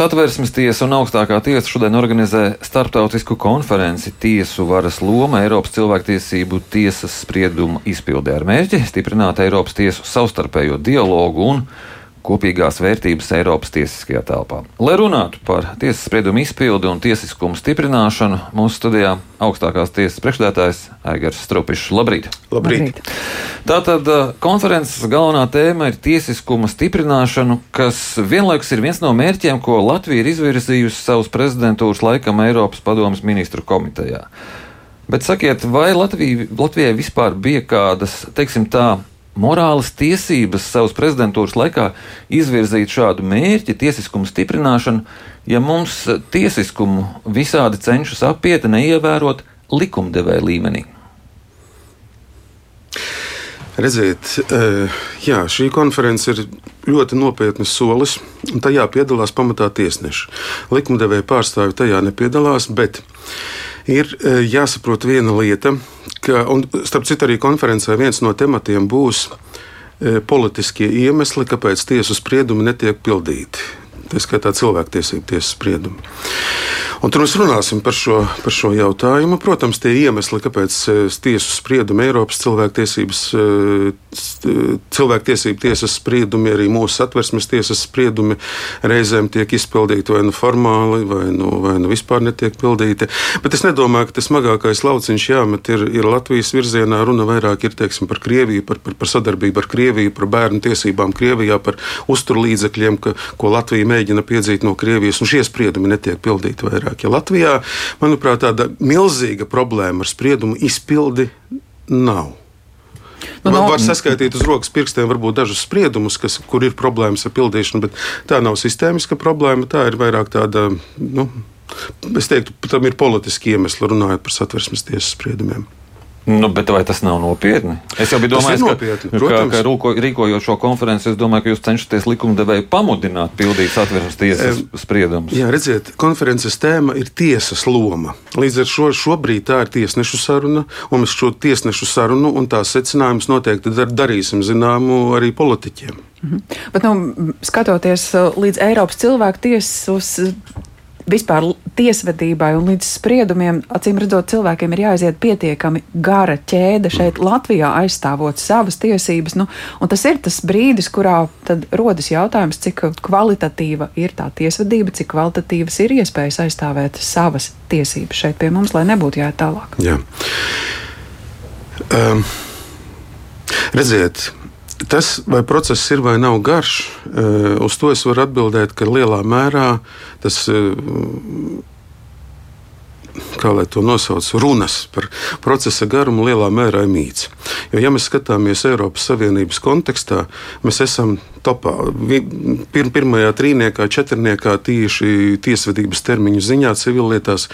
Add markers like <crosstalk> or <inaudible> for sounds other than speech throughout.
Satversmes tiesa un augstākā tiesa šodien organizē starptautisku konferenci Tiesu varas loma Eiropas cilvēktiesību tiesas spriedumu izpildē ar mērķi stiprināt Eiropas tiesu savstarpējo dialogu un kopīgās vērtības Eiropas tiesiskajā telpā. Lai runātu par tiesas spriedumu izpildi un tiesiskumu stiprināšanu, mūsu studijā augstākās tiesas priekšstādātājs Aigars Strupišs. Labrīt! Labrīt. Labrīt. Tātad uh, konferences galvenā tēma ir tiesiskuma stiprināšana, kas vienlaikus ir viens no mērķiem, ko Latvija ir izvirzījusi savas prezidentūras laikam Eiropas padomas ministru komitejā. Bet sakiet, vai Latvija, Latvijai vispār bija kādas, teiksim tā, morālas tiesības savas prezidentūras laikā izvirzīt šādu mērķi, tiesiskumu stiprināšanu, ja mums tiesiskumu visādi cenšas apiet, neievērot likumdevēja līmenī? Redziet, eh, jā, šī konference ir ļoti nopietnas solis, un tajā piedalās pamatā tiesneši. Likumdevēja pārstāvji tajā nepiedalās, bet ir eh, jāsaprot viena lieta, ka, un starp citu arī konferencē viens no tematiem būs eh, politiskie iemesli, kāpēc tiesu spriedumi netiek pildīti. Tā skaitā cilvēktiesību tiesas spriedumi. Un tur mēs runāsim par šo, par šo jautājumu. Protams, tie iemesli, kāpēc eh, tiesu spriedumi, Eiropas cilvēktiesības, eh, cilvēktiesību tiesas spriedumi, arī mūsu satversmes tiesas spriedumi reizēm tiek izpildīti vai nu formāli, vai nu, vai nu vispār netiek pildīti. Bet es nedomāju, ka tas smagākais lauciņš jāmet ir, ir Latvijas virzienā. Runa vairāk ir teiksim, par Krieviju, par, par, par sadarbību ar Krieviju, par bērnu tiesībām Krievijā, par uzturlīdzekļiem, ka, ko Latvija mēģina piedzīt no Krievijas, un šie spriedumi netiek pildīti vairāk. Ja Latvijā, manuprāt, tāda milzīga problēma ar spriedumu izpildi nav. Nu, no, var saskaitīt uz rokas pirkstiem, varbūt dažus spriedumus, kas, kur ir problēmas ar pildīšanu, bet tā nav sistēmiska problēma. Tā ir vairāk tāda, nu, es teiktu, tam ir politiski iemesli runājot par satversmes tiesas spriedumiem. Nu, bet vai tas nav nopietni? Es jau biju domājis, nopietni, ka, ka, ka rūko, rīkojot šo konferenci, es domāju, ka jūs cenšaties likumdevēju pamudināt pildīt satversmes tiesas spriedumus. Jā, redziet, konferences tēma ir tiesas loma. Līdz ar šo šobrīd tā ir tiesnešu saruna, un mēs šo tiesnešu sarunu un tās secinājumus noteikti dar, darīsim zināmu arī politiķiem. Mhm. Bet, nu, skatoties līdz Eiropas cilvēku tiesas vispār tiesvedībai un līdz spriedumiem, acīm redzot, cilvēkiem ir jāiziet pietiekami gara ķēde šeit Latvijā aizstāvot savas tiesības. Nu, tas ir tas brīdis, kurā tad rodas jautājums, cik kvalitatīva ir tā tiesvedība, cik kvalitatīvas ir iespējas aizstāvēt savas tiesības šeit pie mums, lai nebūtu jāiet tālāk. Jā. Um, redziet, Tas, vai process ir vai nav garš, eh, uz to es varu atbildēt, ka lielā mērā tas eh, kā lai to nosauc, runas par procesa garumu lielā mērā mīts. Jo, ja mēs skatāmies Eiropas Savienības kontekstā, mēs esam topā. Pir, pirmajā trīniekā, četrniekā tieši tiesvedības termiņu ziņā, civillietās,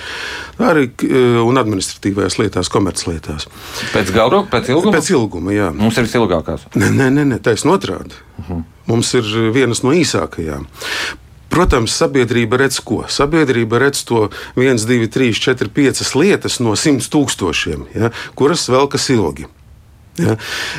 arī e, un administratīvajās lietās, komerclietās. Pēc, gauru, pēc ilguma? Pēc ilguma, jā. Mums ir visilgākās. Nē, nē, nē, nē taisnība otrādi. Uh mhm. -huh. Mums ir vienas no īsākajām. Protams, sabiedrība redz ko? Sabiedrība redz to 1, 2, 3, 4, 5 lietas no 100 tūkstošiem, ja, kuras velkas ilgi. Ja?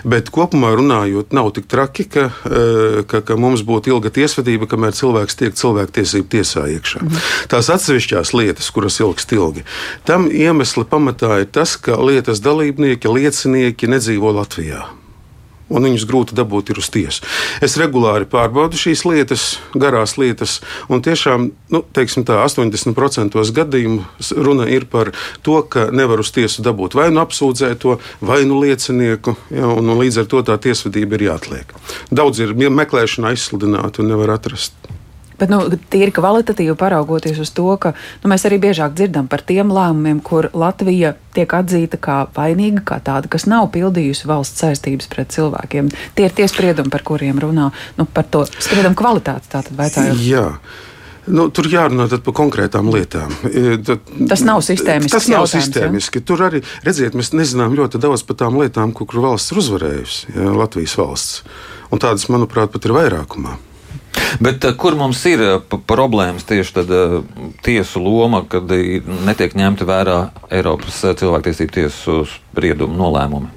Bet kopumā runājot, nav tik traki, ka, eh, ka, ka mums būtu ilga tiesvedība, kamēr cilvēks tiek cilvēktiesību tiesā iekšā. Mhm. Tās atsevišķās lietas, kuras ilgst ilgi, tam iemesli pamatā ir tas, ka lietas dalībnieki, liecinieki nedzīvo Latvijā un viņus grūti dabūt uz tiesu. Es regulāri pārbaudu šīs lietas, garās lietas, un tiešām nu, tā, 80% gadījumu runa ir par to, ka nevar uz tiesu dabūt vai nu apsūdzēto, vai nu liecinieku, ja, un, un līdz ar to tā tiesvedība ir jāatliek. Daudz ir meklēšana aizsludināta un nevar atrast. Bet, nu, tīri kvalitatīvi paraugoties uz to, ka nu, mēs arī biežāk dzirdam par tiem lēmumiem, kur Latvija tiek atzīta kā vainīga, kā tāda, kas nav pildījusi valsts saistības pret cilvēkiem. Tie ir tie spriedumi, par kuriem runā nu, par to spriedumu kvalitāti. Tātad, vaicājot. Jā. Nu, tur jārunā par konkrētām lietām. E, tas nav sistēmiski. Tas nav sistēmiski. Ja? Tur arī, redziet, mēs nezinām ļoti daudz par tām lietām, kur, kur valsts ir uzvarējusi, ja, Latvijas valsts. Un tādas, manuprāt, pat ir vairākumā. Bet eh, kur mums ir eh, problēmas tieši tad eh, tiesu loma, kad netiek ņemta vērā Eiropas cilvēktiesību tiesu spriedumu nolēmumi?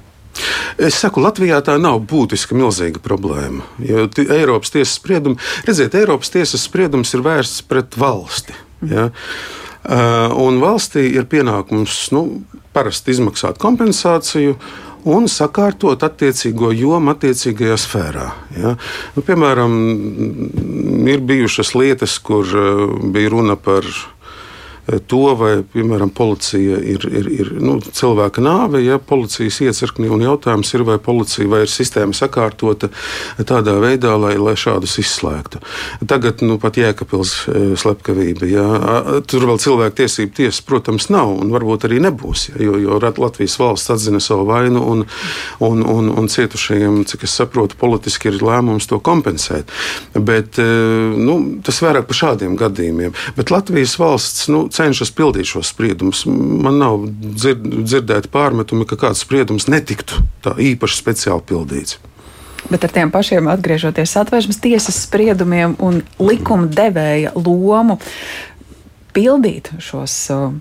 Es saku, Latvijā tā nav būtiska, milzīga problēma. Jo Eiropas tiesas spriedumi, redziet, Eiropas tiesas spriedums ir vērsts pret valsti. Ja? Uh, un valstī ir pienākums nu, parasti izmaksāt kompensāciju un sakārtot attiecīgo jomu attiecīgajā sfērā. Ja? Nu, piemēram, ir bijušas lietas, kur uh, bija runa par to, vai, piemēram, policija ir, ir, ir nu, cilvēka nāve, ja policijas iecirknī, un jautājums ir, vai policija vai ir sistēma sakārtota tādā veidā, lai, lai šādus izslēgtu. Tagad nu, pat Jēkabils e, slepkavība, ja, tur vēl cilvēku tiesību tiesas, protams, nav, un varbūt arī nebūs, ja, jo, jo Latvijas valsts atzina savu vainu, un, un, un, un cietušajiem, cik es saprotu, politiski ir lēmums to kompensēt. Bet, e, nu, tas vairāk par šādiem gadījumiem. Bet Latvijas valsts nu, cenšas pildīt šos spriedumus. Man nav dzird, dzirdēti pārmetumi, ka kāds spriedums netiktu tā īpaši speciāli pildīts. Bet ar tiem pašiem atgriežoties satversmes tiesas spriedumiem un likuma devēja lomu pildīt šos uh,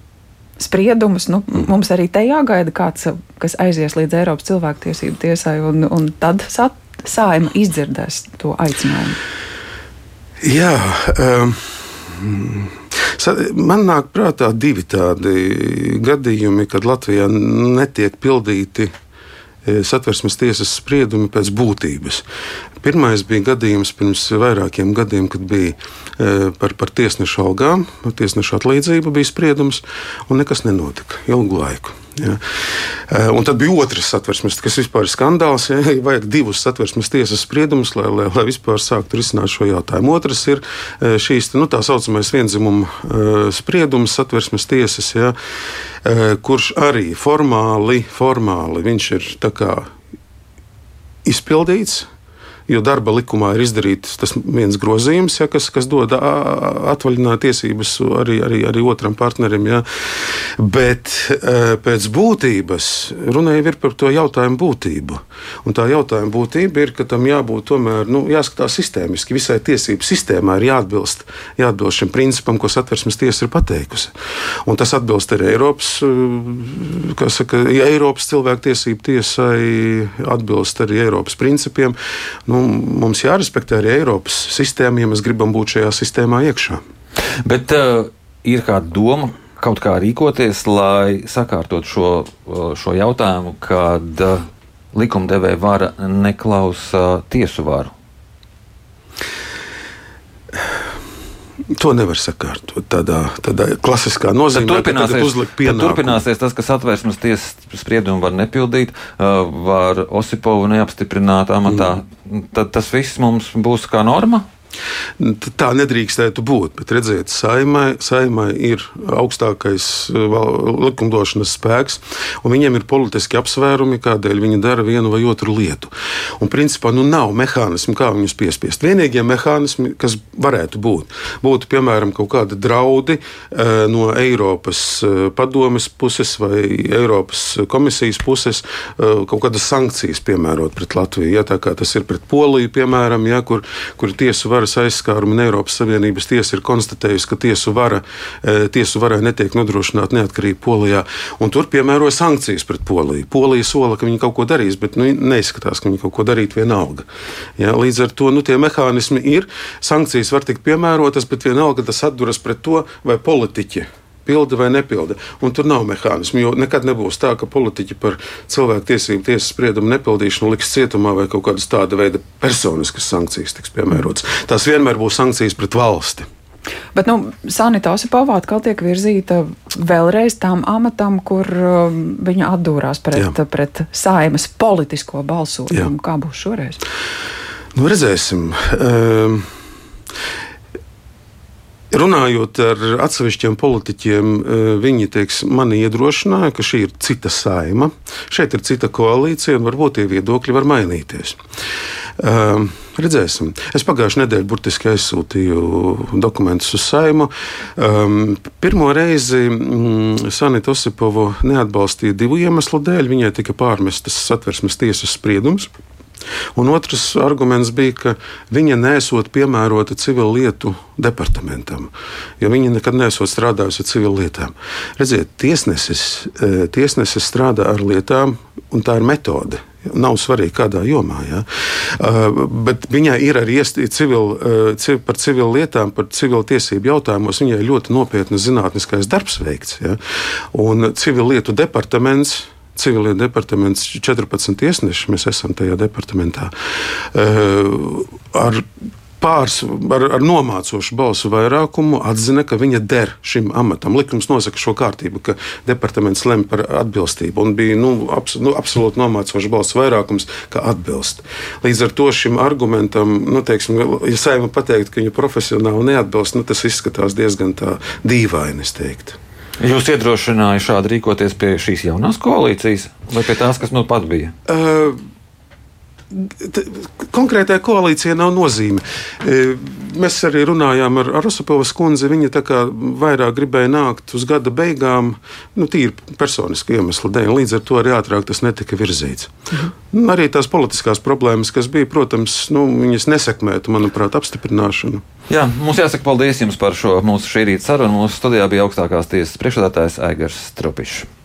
spriedumus, nu, mm. mums arī te jāgaida kāds, kas aizies līdz Eiropas cilvēktiesību tiesai, un, un tad sat, saima izdzirdēs to aicinājumu. Jā. Um, Man nāk prātā divi tādi gadījumi, kad Latvijā netiek pildīti e, satversmes tiesas spriedumi pēc būtības. Pirmais bija gadījums pirms vairākiem gadiem, kad bija e, par, par tiesnešu algām, tiesnešu atlīdzību bija spriedums, un nekas nenotika ilgu laiku. Ja. Eh, un tad bija otrs satversmes, kas vispār ir skandāls. Ja. <laughs> Vajag divus satversmes tiesas spriedumus, lai, lai, lai vispār sāktu risināt šo jautājumu. Otrs ir eh, šīs nu, tā saucamais vienzimuma eh, spriedums satversmes tiesas, ja, kurš arī formāli, formāli viņš ir izpildīts jo darba likumā ir izdarīts tas viens grozījums, ja, kas, kas dod atvaļināt tiesības arī, arī, arī otram partnerim. Ja. Bet pēc būtības runājot par to jautājumu būtību. Un tā jautājuma būtība ir, ka tam jābūt tomēr nu, jāskatās sistēmiski. Visai tiesību sistēmai ir jāatbilst, jāatbilst šim principam, ko satversmes tiesa ir pateikusi. Un tas atbilst arī Eiropas, saka, ja Eiropas cilvēktiesību tiesai, atbilst arī Eiropas principiem. Nu, nu, mums jārespektē arī Eiropas sistēma, ja mēs gribam būt šajā sistēmā iekšā. Bet uh, ir kāda doma kaut kā rīkoties, lai sakārtot šo, uh, šo jautājumu, kad uh, likumdevēja vara neklausa tiesu varu? To nevar sakārtot tādā, tādā klasiskā nozīmē. Tad turpināsies, tad turpināsies tas, ka satvērsmes tiesas spriedumu var nepildīt, var Osipovu neapstiprināt amatā. Mm. Tad tas viss mums būs kā norma. Tā nedrīkstētu būt. Bet redziet, saimai, saimai ir augstākais eh, likumdošanas spēks, un viņiem ir politiski apsvērumi, kādēļ viņi dara vienu vai otru lietu. Un principā nu, nav mehānismu, kā viņus piespiest. Vienīgie mehānismi, kas varētu būt, būtu piemēram kaut kādi draudi eh, no Eiropas eh, padomes puses vai Eiropas komisijas puses, kaut kādas sankcijas piemērot pret Latviju. Ja, tā kā tas ir pret Poliju, piemēram, ja, kur, kur tiesu varas aizskārumu, un Eiropas Savienības tiesa ir konstatējusi, ka tiesu, vara, e, tiesu varai netiek nodrošināta neatkarība Polijā, tur piemēroja sankcijas pret Poliju. Polija sola, ka viņi kaut ko darīs, bet nu, neizskatās, ka viņi kaut ko darītu vienalga. Ja, līdz ar to nu, tie mehānismi ir, sankcijas var tikt piemērotas, bet vienalga tas atduras pret to, vai politiķi pilda vai nepilda. Un tur nav mehānismu, jo nekad nebūs tā, ka politiķi par cilvēku tiesību tiesas spriedumu nepildīšanu liks cietumā vai kaut kādas tāda veida personiskas sankcijas tiks piemērotas. Tās vienmēr būs sankcijas pret valsti. Bet nu, Sanita Osipova atkal tiek virzīta vēlreiz tam amatam, kur um, viņa atdūrās pret, Jā. pret saimas politisko balsojumu. Jā. Kā būs šoreiz? Nu, redzēsim. Um, Runājot ar atsevišķiem politiķiem, eh, viņi teiks, mani iedrošināja, ka šī ir cita saima, šeit ir cita koalīcija un varbūt tie viedokļi var mainīties. Uh, redzēsim. Es pagājušajā nedēļā burtiski aizsūtīju dokumentus uz saimu. Um, pirmo reizi mm, Sanita Osipovu neatbalstīja divu iemeslu dēļ. Viņai tika pārmestas satversmes tiesas spriedums Un otrs arguments bija, ka viņa nesot piemērota civil lietu departamentam, jo viņa nekad nesot strādājusi ar civil lietām. Redziet, tiesnesis, eh, tiesnesis strādā ar lietām, un tā ir metode. Nav svarīgi, kādā jomā. Ja? Uh, bet viņai ir arī civil, uh, civ, par civilu lietām, par civilu tiesību jautājumos. Viņai ļoti nopietnas zinātniskais darbs veikts. Ja? Un civil lietu departaments civilietu departaments 14 tiesneši, mēs esam tajā departamentā. Uh, ar pāris ar, ar nomācošu balsu vairākumu atzina, ka viņa der šim amatam. Likums nosaka šo kārtību, ka departaments lemj par atbilstību. Un bija nu, abs, nu, absolūti nomācošs balsu vairākums, ka atbilst. Līdz ar to šim argumentam, nu, teiksim, ja saima pateikt, ka viņa profesionāli neatbilst, nu, tas izskatās diezgan dīvaini. Jūs iedrošināja šādi rīkoties pie šīs jaunās koalīcijas vai pie tās, kas nu pat bija? Uh, konkrētai koalīcijai nav nozīme. E, mēs arī runājām ar Rosapovas kundzi. Viņa vairāk gribēja nākt uz gada beigām, nu, tīri personiski iemeslu dēļ. Līdz ar to arī ātrāk tas netika virzīts. Mhm. Arī tās politiskās problēmas, kas bija, protams, nu, viņas nesekmētu, manuprāt, apstiprināšanu. Jā, mums jāsaka paldies jums par šo mūsu šī rīta sarunu. Mūsu studijā bija augstākās tiesas priekšsēdētājs Aigars Stropišs.